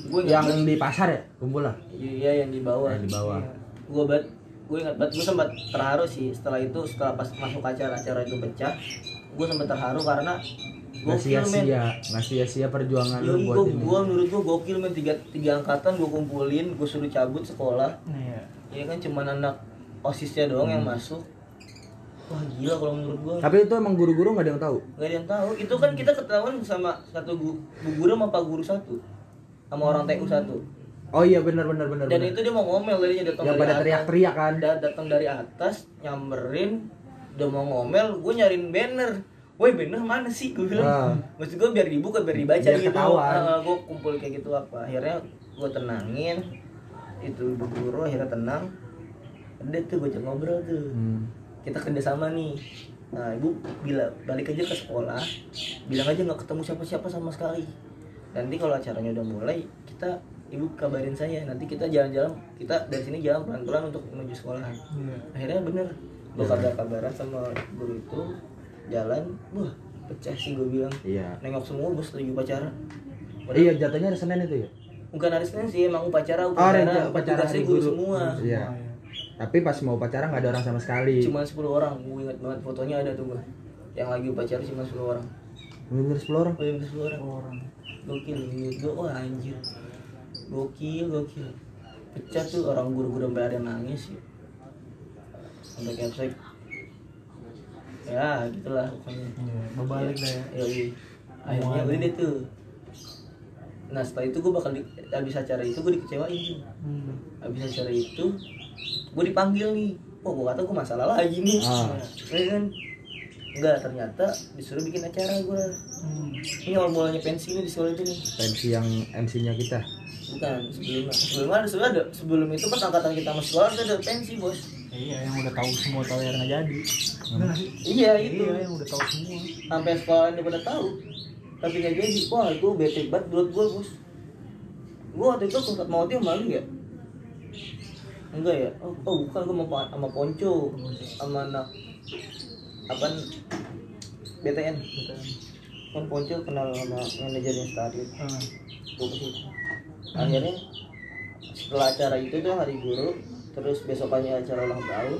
Gue Yang di pasar ya, kumpul lah. iya yang di bawah. Yang di bawah. gue bat gue ingat banget gue sempat terharu sih setelah itu setelah pas masuk acara-acara itu pecah. Gue sempat terharu karena gokil men sia-sia, nggak sia-sia perjuangan lu Yoi, buat gua, ini. gua menurut gua gokil men. Tiga, tiga angkatan gue kumpulin gue suruh cabut sekolah. Iya. ya kan cuman anak osisnya doang yang Hmm. masuk wah gila kalau menurut gua Tapi itu emang guru-guru nggak ada yang tahu. nggak ada yang tahu itu kan kita ketahuan sama satu gu- bu guru sama pak guru satu sama orang TU satu Oh iya benar benar benar. dan benar. itu dia mau ngomel tadinya datang yang dari pada atas. teriak-teriak kan. Da- datang dari atas nyamperin udah mau ngomel gue nyariin banner Woi banner mana sih gue bilang Ah. maksud gue biar dibuka biar dibaca Biar gitu ketahuan. gue kumpul kayak gitu apa akhirnya gue tenangin itu ibu guru akhirnya tenang udah tuh gue ngobrol tuh Hmm. kita kerjasama nih nah ibu bila balik aja ke sekolah bilang aja nggak ketemu siapa-siapa sama sekali nanti kalau acaranya udah mulai kita ibu kabarin saya nanti kita jalan-jalan kita dari sini jalan pelan-pelan untuk menuju sekolah Iya. akhirnya bener gue kabar-kabaran sama guru itu jalan wah pecah sih gue bilang Iya. nengok semua gue setuju upacara Padahal Iya jatuhnya hari Senin itu ya. bukan hari Senin sih emang upacara Oh, upacara ada upacara guru. semua Iya. Tapi pas mau upacara nggak ada orang sama sekali. cuma 10 orang gue ingat banget fotonya ada tuh gue yang lagi upacara cuma 10 orang Bener 10 orang. Paling 10 orang Orang. gokil gue wah anjir gokil gokil pecah tuh orang guru-guru sampai ada yang nangis ya sampai capsek ya gitulah pokoknya Iya, berbalik dah ya. Yoi. akhirnya udah deh tuh nah setelah itu gue bakal di, habis acara itu gue dikecewain tuh. Hmm. habis acara itu gue dipanggil nih oh gue kata gue masalah lagi nih Ah. Ya kan enggak ternyata disuruh bikin acara gue Hmm. ini awal mulanya pensi nih di sekolah itu nih Pensi yang MC-nya kita. bukan sebelum sebelum ada sebelum ada sebelum itu pas angkatan kita masih sekolah udah ada pensi bos Iya, yang udah tahu semua tahu yang nggak jadi. Sih? iya itu Iya, yang udah tahu semua. sampai sekolah ini pada tahu tapi nggak jadi wah itu bete banget buat gue bos gue waktu itu ke mau tim malu nggak enggak ya? Oh, oh bukan gue mau sama Ponco sama anak apa BTN kan Ponco kenal sama manajernya Stadion. Gue situ akhirnya setelah acara itu tuh hari guru terus besokannya acara ulang tahun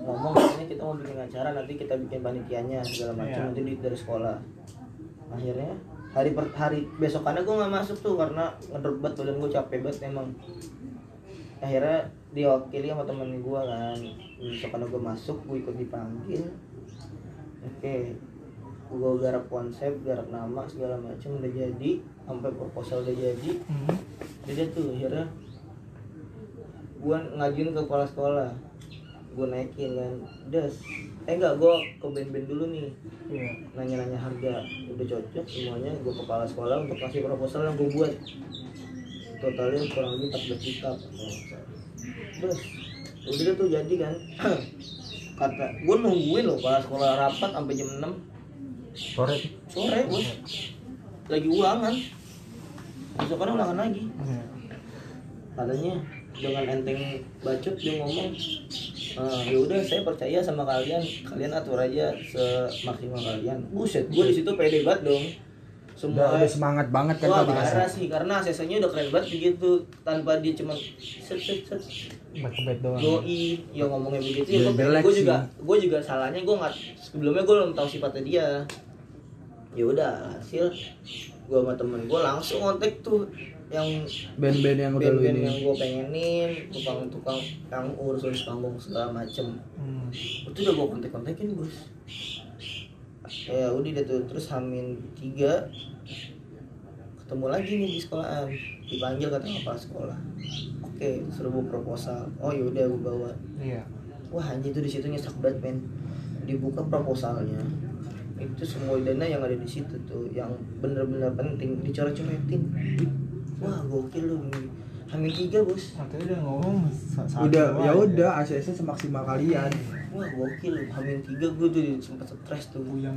ngomong ini kita mau bikin acara nanti kita bikin panitianya segala macam Iya. nanti di dari sekolah. Akhirnya hari per hari besokannya gue nggak masuk tuh karena ngedrop banget badan gue capek banget emang. Akhirnya diwakili sama temen gue kan. Besokannya gue masuk gue ikut dipanggil. Oke gue garap konsep garap nama segala macam udah jadi. Sampai proposal udah jadi. Hmm. jadi tuh akhirnya. Gue ngajuin ke kepala sekolah. Gue naikin kan. Das eh enggak gue ke band-band dulu nih. Iya. nanya-nanya harga. Udah cocok semuanya. Gue kepala sekolah untuk kasih proposal yang gue buat. Totalnya kurang lebih 14 juta terus udah tuh jadi kan. Kata gue nungguin loh kepala sekolah rapat sampai jam 6 Sore. sore bos. Lagi ulangan. Besokannya ulangan lagi. Iya. katanya dengan enteng bacot dia ngomong "Eh, ya udah saya percaya sama kalian. Kalian atur aja semaksimal kalian. Buset gue di situ pede banget dong. Udah, semua udah semangat banget kan Wah parah sih karena ACC-nya udah keren banget begitu. Tanpa dia cuma set set set Back ke bed doang. Yoi, ya ngomongnya begitu. Ya Ya, gue juga gue juga salahnya gue nggak sebelumnya gue belum tahu sifatnya dia. Ya udah hasil gue sama temen gue langsung kontak tuh yang Band-band yang udah lu band-band ini. yang gue pengenin tukang-tukang yang urus-urus panggung segala macem. Hmm. itu udah gue kontak-kontakin bos ya udah deh tuh terus hamin tiga ketemu lagi nih di sekolahan. Dipanggil kata kepala sekolah oke. Suruh bawa proposal. Oh yaudah gue bawa. Iya. wah anjir tuh di situ nyesek banget men. Dibuka proposalnya. Itu semua dana yang ada di situ tuh yang bener-bener penting dicoret-coretin. Wah gokil lu hamin tiga bos. Katanya udah ngomong satu Udah, ya udah ACC semaksimal kalian. wah gokil hamin tiga gue tuh sempet stres tuh. Ya.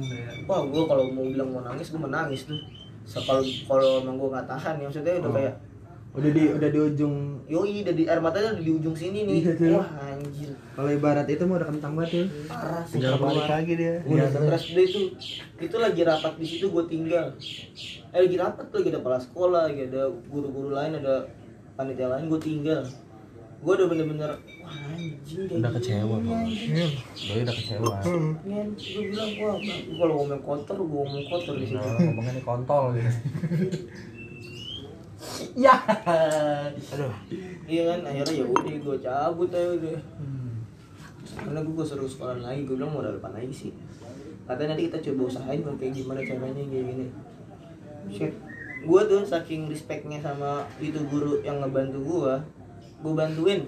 wah gue kalau mau bilang mau nangis gue menangis tuh. So, kalau kalau emang gue nggak tahan ya maksudnya udah Oh. kayak Udah di udah di ujung yoi udah di air matanya udah di ujung sini nih Iya, wah anjir kalau ibarat itu mau udah kentang banget tuh. parah sih Tinggal balik lagi dia. udah stres deh itu itu lagi rapat di situ gue tinggal eh lagi rapat tuh lagi ada kepala sekolah lagi ada guru-guru lain ada panitia lain gue tinggal gue udah bener-bener wah anjing Udah kecewa, Bang. anjing. Doi udah kecewa. Men, gue bilang wah Bang, kalau ngomong kotor gue ngomong kotor di situ Nah, ngomongnya kontol gitu. ya. Aduh. Iya kan akhirnya ya udah gue cabut aja udah. Karena gue suruh sekolah lagi gue bilang mau depan lagi sih. Katanya nanti kita coba usahain bang kayak gimana caranya kayak gini. Shit. Gue tuh saking respectnya sama itu guru yang ngebantu gue gue bantuin.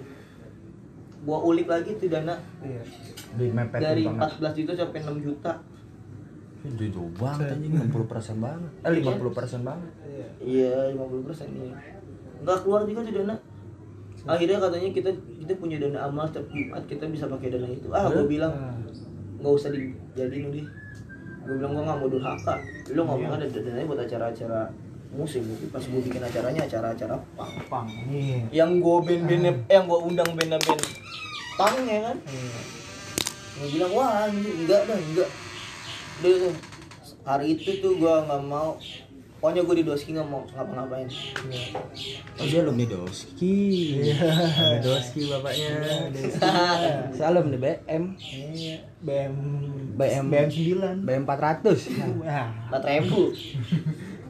Gue ulik lagi tuh dana. Iya. Dari banget. 14 juta sampai 6 juta Itu jauh banget anjing 60% banget. Eh 50% banget. Iya, 50 persen iya. Nggak keluar juga tuh dana. Akhirnya katanya kita kita punya dana amal setiap Jumat kita bisa pakai dana itu. Ah, gue bilang nggak usah dijadiin udah. Gue bilang gue nggak mau durhaka. Lu ngomong ada dananya buat acara-acara musik. Tapi pas gue bikin acaranya acara-acara pang. Pang. Iya. Yang gue band-band, eh, yang gue undang band-band pang ya kan. Iya. Gue bilang wah enggak dah enggak. Udah tuh, hari itu tuh gue nggak mau. Pokoknya gue di doski nggak mau ngapa-ngapain. Oh dia alumni Doski. Iya. Doski bapaknya. Saya alumni BM. Iya. BM BM BM 9. BM 400. Nah, empat ribu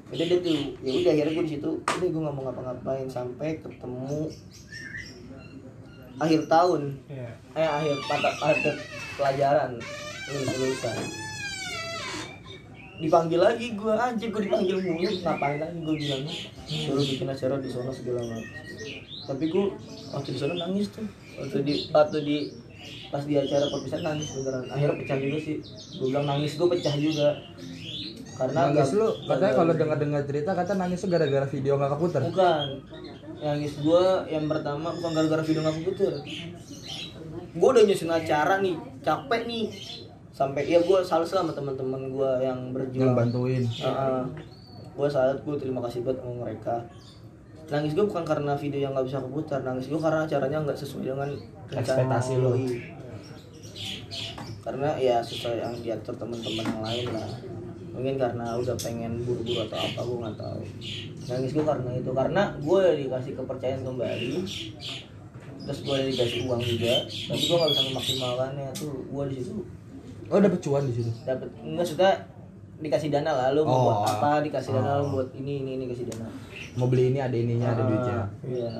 udah deh tuh ya udah akhirnya gue di situ udah gue nggak mau ngapa-ngapain sampai ketemu akhir tahun iya. eh akhir akhir pelajaran lulusan dipanggil lagi gue anjir gue dipanggil mulu. Ngapain lagi gue bilang suruh bikin acara di sana segala macam. Tapi gue waktu di sana nangis tuh. Waktu di waktu di pas di acara perpisahan nangis beneran. Akhirnya pecah juga sih. Gue bilang nangis gue pecah juga. Karena Nangis gak- lu katanya kalau dengar-dengar cerita kata nangis lu gara-gara video nggak keputar. bukan. Nangis gua yang pertama bukan gara-gara video nggak keputar gua udah nyusun acara nih capek nih sampai ya gua salut sama teman-teman gua yang berjuang. Yang bantuin. Heeh. gue salut gue terima kasih banget sama mereka. Nangis gue bukan karena video yang nggak bisa keputar nangis gue karena acaranya nggak sesuai dengan Ekspektasi lo. Karena ya sesuai yang diatur teman-teman yang lain lah. Mungkin karena udah pengen buru-buru atau apa gue nggak tahu. Nangis gue karena itu. Karena gue dikasih kepercayaan kembali. Terus gue dikasih uang juga. Tapi gue nggak bisa memaksimalkannya. Tuh gue di situ Oh dapat cuan di situ. dapat sudah dikasih dana lah lu mau Oh. buat apa dikasih dana lu buat ini ini ini kasih dana. Mau beli ini ada ininya ada duitnya. Ah, iya.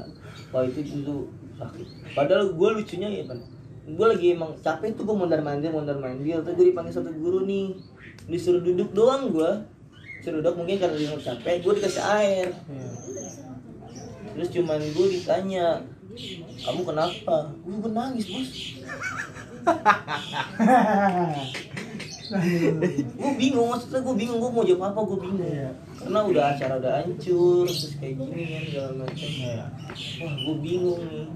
Wah itu dulu sakit. Padahal gue lucunya ya kan gue lagi emang capek tuh gue mondar mandir mondar mandir. Tuh gue dipanggil satu guru nih. Disuruh duduk doang gue disuruh duduk mungkin karena dia capek gue dikasih air. Terus cuman gue ditanya kamu kenapa? Gue nangis bos gue bingung maksudnya gue bingung gue mau jawab apa gue bingung. Karena udah acara udah hancur terus kayak gini kan segala macam wah gue bingung nih.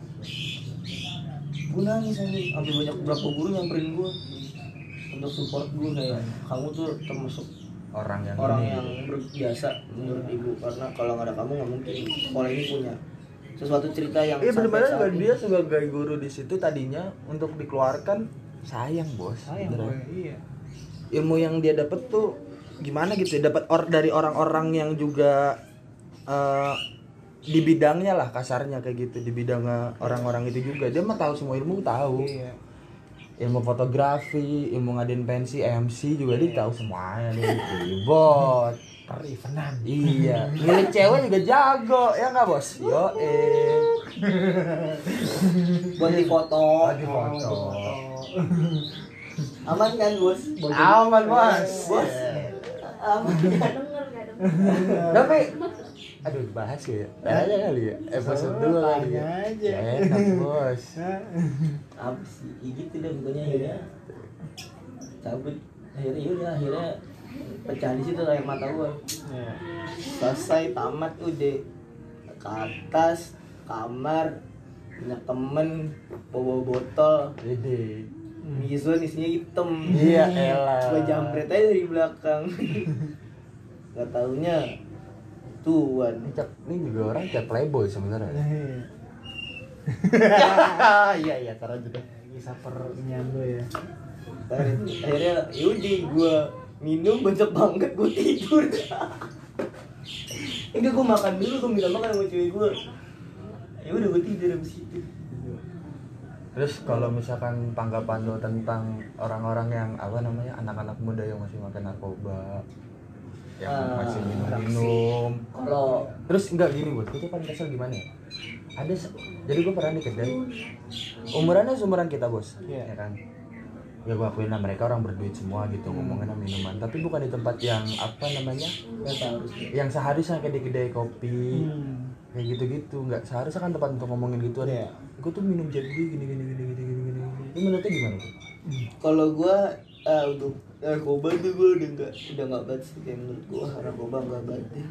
Gue nangis aja sampai banyak beberapa guru nyamperin gue untuk support gue kayak kamu tuh termasuk Orang yang orang ini. yang berjasa menurut ibu. Karena kalau nggak ada kamu nggak mungkin. Sekolah ini punya sesuatu cerita yang Iya benar-benar dia sebagai guru di situ tadinya untuk dikeluarkan sayang bos. Sayang gue, iya. Ilmu yang dia dapat tuh gimana gitu ya? Dapat or dari orang-orang yang juga eh, di bidangnya lah kasarnya kayak gitu. Di bidangnya orang-orang itu juga. Dia mah tahu semua ilmu tahu. Iya. ilmu fotografi ilmu ngadain pensi MC juga dia tahu semuanya. Dia ribot Perivenan. iya. Milik cewek juga jago ya nggak bos? Yo eh. Buat di foto. Lagi foto. Aman kan bos? Aman bos. Bos. Aman. Gak denger, gak denger. tapi aduh bahas ya? Aja kali ya? Episode dulu kali ya? Tanya aja. Ya, enak bos. Apa sih gitu deh pokoknya ya. Cabut. Akhirnya yaudah akhirnya pecah di situ air mata gua. Iya. selesai tamat udah ke atas kamar punya temen bawa botol. Ini Mizon isinya hitam. Iya, elah. gua jambret aja dari belakang. Nggak taunya tuan. Ini ini juga orang cat playboy sebenarnya. Iya. Iya taruh juga Bisa pernian lu ya. akhirnya akhirnya yaudah gue minum banyak banget gue tidur. Enggak gue makan dulu gue minta makan sama cewek gue ya udah gue tidur abis itu. Terus kalau misalkan tanggapan lo tentang orang-orang yang apa namanya anak-anak muda yang masih makan narkoba yang Ah, masih minum-minum. kalau terus enggak gini buat tuh paling kesel gimana ya? Ada jadi gue pernah di kedai umurannya seumuran kita bos. Iya. ya kan ya gue akuin lah mereka orang berduit semua gitu ngomongin minuman. Tapi bukan di tempat yang apa namanya yang seharusnya kayak di kedai kopi. Hmm. kayak gitu-gitu nggak seharusnya kan tempat untuk ngomongin gitu. Iya. gue tuh minum jadi gini gini gini gini gini gini itu menurutnya gimana tuh? Kalau gue ah untuk narkoba tuh gue udah nggak udah nggak banget sih kayak menurut gue narkoba nggak banget deh.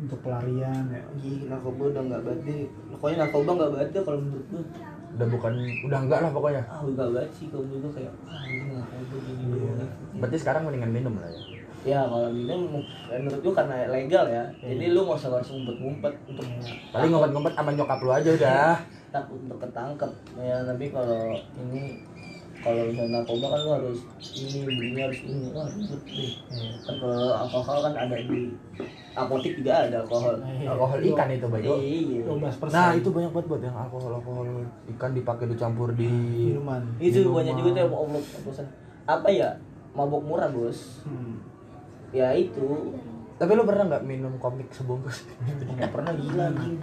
Untuk pelarian ya. Ih, narkoba udah nggak banget deh. Pokoknya narkoba nggak banget deh kalau menurut gue udah bukan udah enggak lah pokoknya. Ah udah nggak banget sih. Kalau gue kayak ah ini narkoba gini doang berarti sekarang mendingan minum lah ya? Ya kalau minum menurut gua karena legal ya. Jadi lu nggak usah harus ngumpet-ngumpet untuk paling ngompet-ngompet sama nyokap lu aja udah. Takut untuk ketangkep. Ya tapi kalau ini kalau misalnya narkoba kan lu harus ini belinya harus ini wah ribet deh. Kan kalau alkohol kan ada di apotek juga ada alkohol. alkohol ikan itu bego Iya. 12 nah itu banyak banget buat yang alkohol alkohol ikan dipakai dicampur di minuman. Itu Minuman. banyak juga tuh yang oblok oplosan. Apa ya? Mabok murah, Bos. Hmm. Ya itu. tapi lu pernah nggak minum komik sebungkus Nggak pernah gila anjing.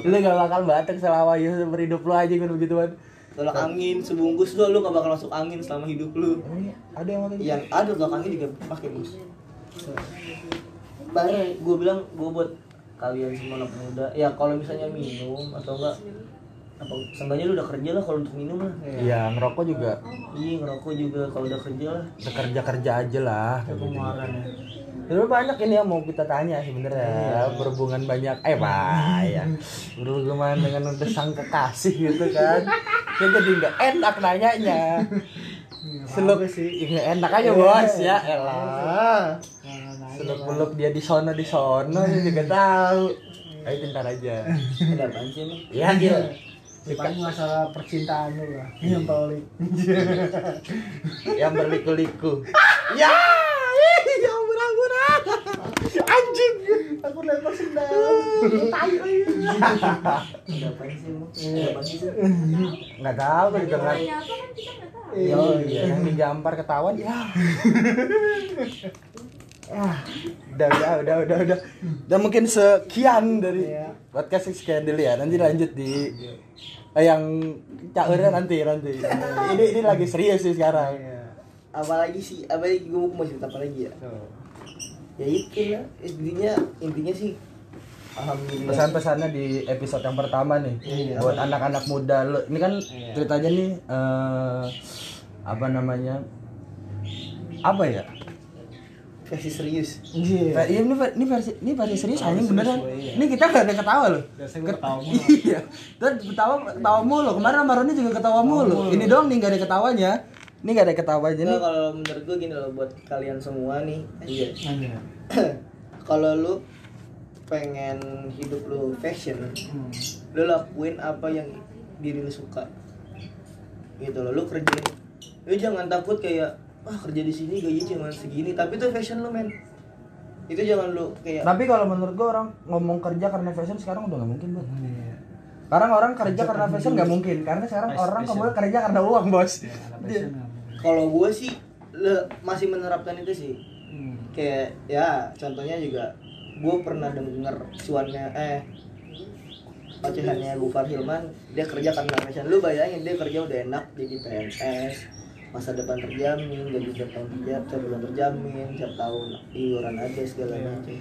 lu gak bakal batuk selama hidup seumur hidup lu aja kan begituan Tolak angin sebungkus lu lu gak bakal masuk angin selama hidup lu. Emang ada yang pakai gitu? yang ada tolak angin juga pakai bos baru gue bilang gue buat kalian semua anak muda ya kalau misalnya minum atau enggak apa seenggaknya lu udah kerja lah kalau untuk minum lah. Iya, ngerokok juga. Iya ngerokok juga kalau udah kerja lah. Kerja kerja aja lah. Pengeluaran ya Terus banyak ini yang mau kita tanya sebenarnya. Berhubungan banyak. Eh ya. Berhubungan dengan desang kekasih gitu kan. Ya jadi nggak enak nanyanya. Seluk sih? Nggak enak aja bos. Ya elah. Seluk beluk dia di sono di sono dia juga tahu. Ayo pintar aja. Ada apaan sih emang ya gitu Bukan masalah percintaan lu lah. Yang pelik yang berliku-liku. Ya ih, yang berang-berang anjing Aku lempar sendal tai ada apaan sih nggak tahu nggak Nanya apa kan kita nggak tahu. Iya, yang digampar ketahuan ya. Ah, udah, udah, udah, udah, udah. Dan mungkin sekian dari Iya. podcast sekian dulu ya. Nanti lanjut di eh, yang caurnya nanti nanti. Ini ini lagi serius sih sekarang. Iya apalagi sih apalagi gue mau cerita apa lagi ya Tuh ya itu lah intinya intinya sih alhamdulillah Pesan-pesannya di episode yang pertama nih Iya. buat anak-anak muda lo. Ini kan Iya. ceritanya nih eh, apa namanya? Apa ya? versi serius Iya iya ini, ini versi ini versi serius Versi anjing beneran. serius, iya. Ini kita gak ada ketawa loh. Biasanya gua ketawa mulu. Iya. Dan ketawa ketawa mulu. Kemarin sama Roni juga ketawa mulu. Ini doang nih gak ada ketawanya. Ini gak ada ketawanya Nggak, nih. kalau menurut gue gini loh buat kalian semua nih iya kalau lu pengen hidup lu fashion Hmm. lu lakuin apa yang diri lu suka gitu loh lu kerjain lu jangan takut kayak ah kerja di sini gaji cuma segini tapi itu fashion lu men itu jangan lu kayak Tapi kalau menurut gua orang ngomong kerja karena fashion sekarang udah gak mungkin banget. Iya Sekarang orang kerja karena fashion gak mungkin karena sekarang Fashion. orang kemudian kerja karena uang bos. Ya, mungkin. Kalau gue sih le- masih menerapkan itu sih Hmm. kayak ya contohnya juga gue pernah denger cuannya eh ocehannya Gufar Hilman dia kerja karena fashion lu bayangin dia kerja udah enak jadi PNS masa depan terjamin gaji tiap tahun terjamin tiap bulan terjamin tiap tahun iuran ada segala Iya. macam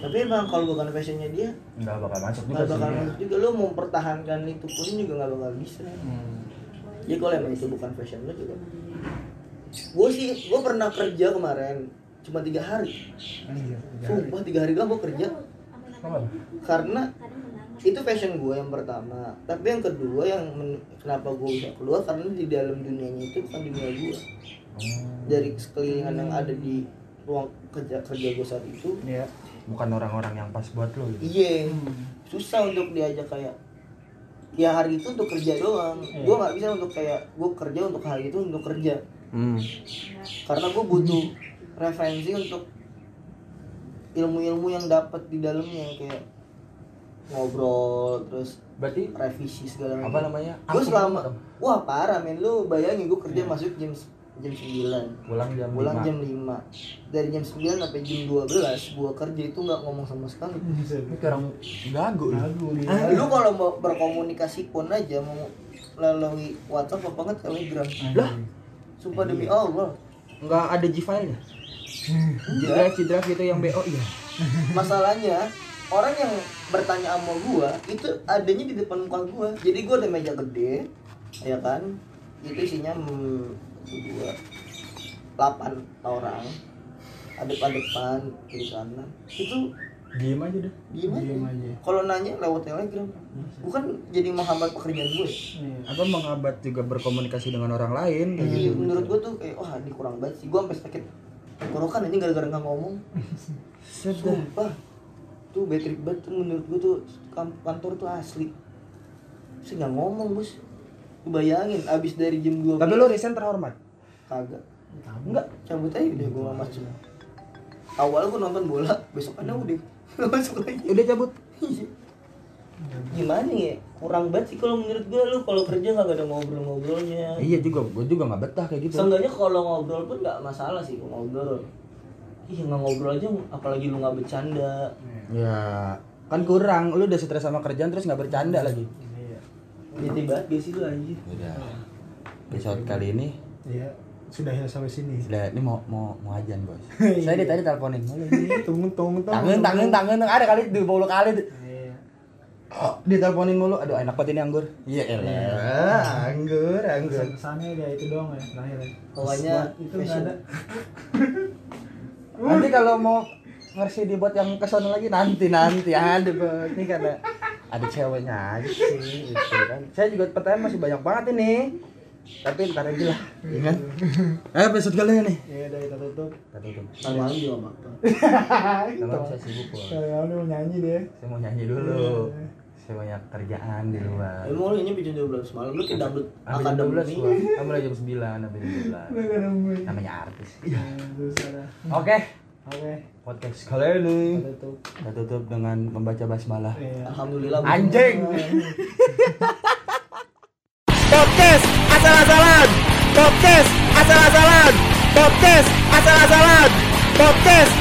tapi emang kalau bukan fashionnya dia Enggak bakal masuk juga nggak sih. bakal masuk juga lu mau mempertahankan itu pun juga nggak bakal bisa Hmm. jadi kalau emang itu bukan fashion lu juga gue sih gue pernah kerja kemarin cuma tiga hari. Hari. sumpah tiga hari doang gue kerja. Karena itu fashion gue yang pertama. Tapi yang kedua yang men- kenapa gue bisa keluar karena di dalam dunianya itu bukan dunia gue dari sekelilingan yang ada di ruang kerja kerja gue saat itu. Iya Bukan orang-orang yang pas buat lo gitu. iya. Susah untuk diajak kayak ya hari itu untuk kerja doang Iya. gue nggak bisa untuk kayak gue kerja untuk hari itu untuk kerja Hmm. karena gue butuh referensi untuk ilmu-ilmu yang dapat di dalamnya kayak ngobrol terus Berarti revisi segala apa macam namanya? gue selama wah parah men lu bayangin gue kerja Iya. masuk jam jam 9 pulang jam pulang 5. jam 5 dari jam 9 sampai jam 12 gua kerja itu nggak ngomong sama sekali. Ini orang gagu lu. Lagu dia lu kalau mau berkomunikasi pun aja mau melalui WhatsApp apa banget Telegram. Lah, sumpah demi Allah. Enggak ada G file-nya. G drive, G drive gitu yang BO iya. masalahnya orang yang bertanya sama gua itu adanya di depan muka gua. Jadi gua ada meja gede ya kan? Itu isinya hmm, dua delapan orang ada depan depan kiri kanan itu Diem aja deh. diem aja, Diem aja. kalau nanya lewat telegram bukan jadi menghambat pekerjaan gue Iya. Apa menghambat juga berkomunikasi dengan orang lain Iya, gitu. menurut gua tuh kayak wah ini kurang banget sih gua sampai sakit tenggorokan ini gara-gara nggak ngomong. Sumpah Tuh bad trip banget tuh menurut gue tuh kam- kantor tuh asli Saya nggak ngomong bos bayangin abis dari jam 12 Tapi lo resign terhormat. Kagak Enggak. Cabut aja udah gue masuk Awal gue nonton bola Besokannya udah Nggak masuk lagi Udah cabut. Iya. Gimana ya Kurang banget sih kalau menurut gue Lu kalau kerja gak ada ngobrol-ngobrolnya Iya juga, gue juga nggak betah kayak gitu. Seenggaknya kalau ngobrol pun gak masalah sih ngobrol Iya nggak ngobrol aja apalagi lu nggak bercanda Ya, kan kurang. Lu udah stres sama kerjaan terus nggak bercanda lagi. Iya. Bete banget gak sih lu anjir Udah. Episode kali ini Iya. Sudah ya sampai sini. sudah ini mau mau mau ajan bos. Iya. Saya di tadi teleponin. Ini. Tunggu tunggu tunggu. Tangan tangan tangan ada kali 20 kali. Iya. Oh, diteleponin mulu. Aduh, enak banget ini anggur. Iya, elah. Anggur, anggur. Kesannya dia itu doang ya terakhir ya. Pokoknya itu nggak ada. Nanti kalau mau versi dibuat yang kesono lagi nanti nanti. Ada ini karena ada ceweknya aja sih itu kan. Saya juga pertanyaan masih banyak banget ini. Tapi ntar aja lah ya kan? Ayo episode kali ini. Iya udah kita tutup. kita tutup. Kalau malam juga apa karena saya sibuk kok Kalau kamu mau nyanyi dia. saya mau nyanyi dulu. Saya banyak kerjaan di luar. Emang lu ini bikin 12 malam. Lu ke Sampai jam 12 gua. Kamu mulai jam 9 sampai jam 12 Namanya artis. Iya. Oke. Oke. Podcast kali ini Kita tutup. Kita tutup dengan membaca basmalah. Iya. Alhamdulillah Anjing. Podcast asal-asalan. Podcast asal-asalan. Podcast asal-asalan. Podcast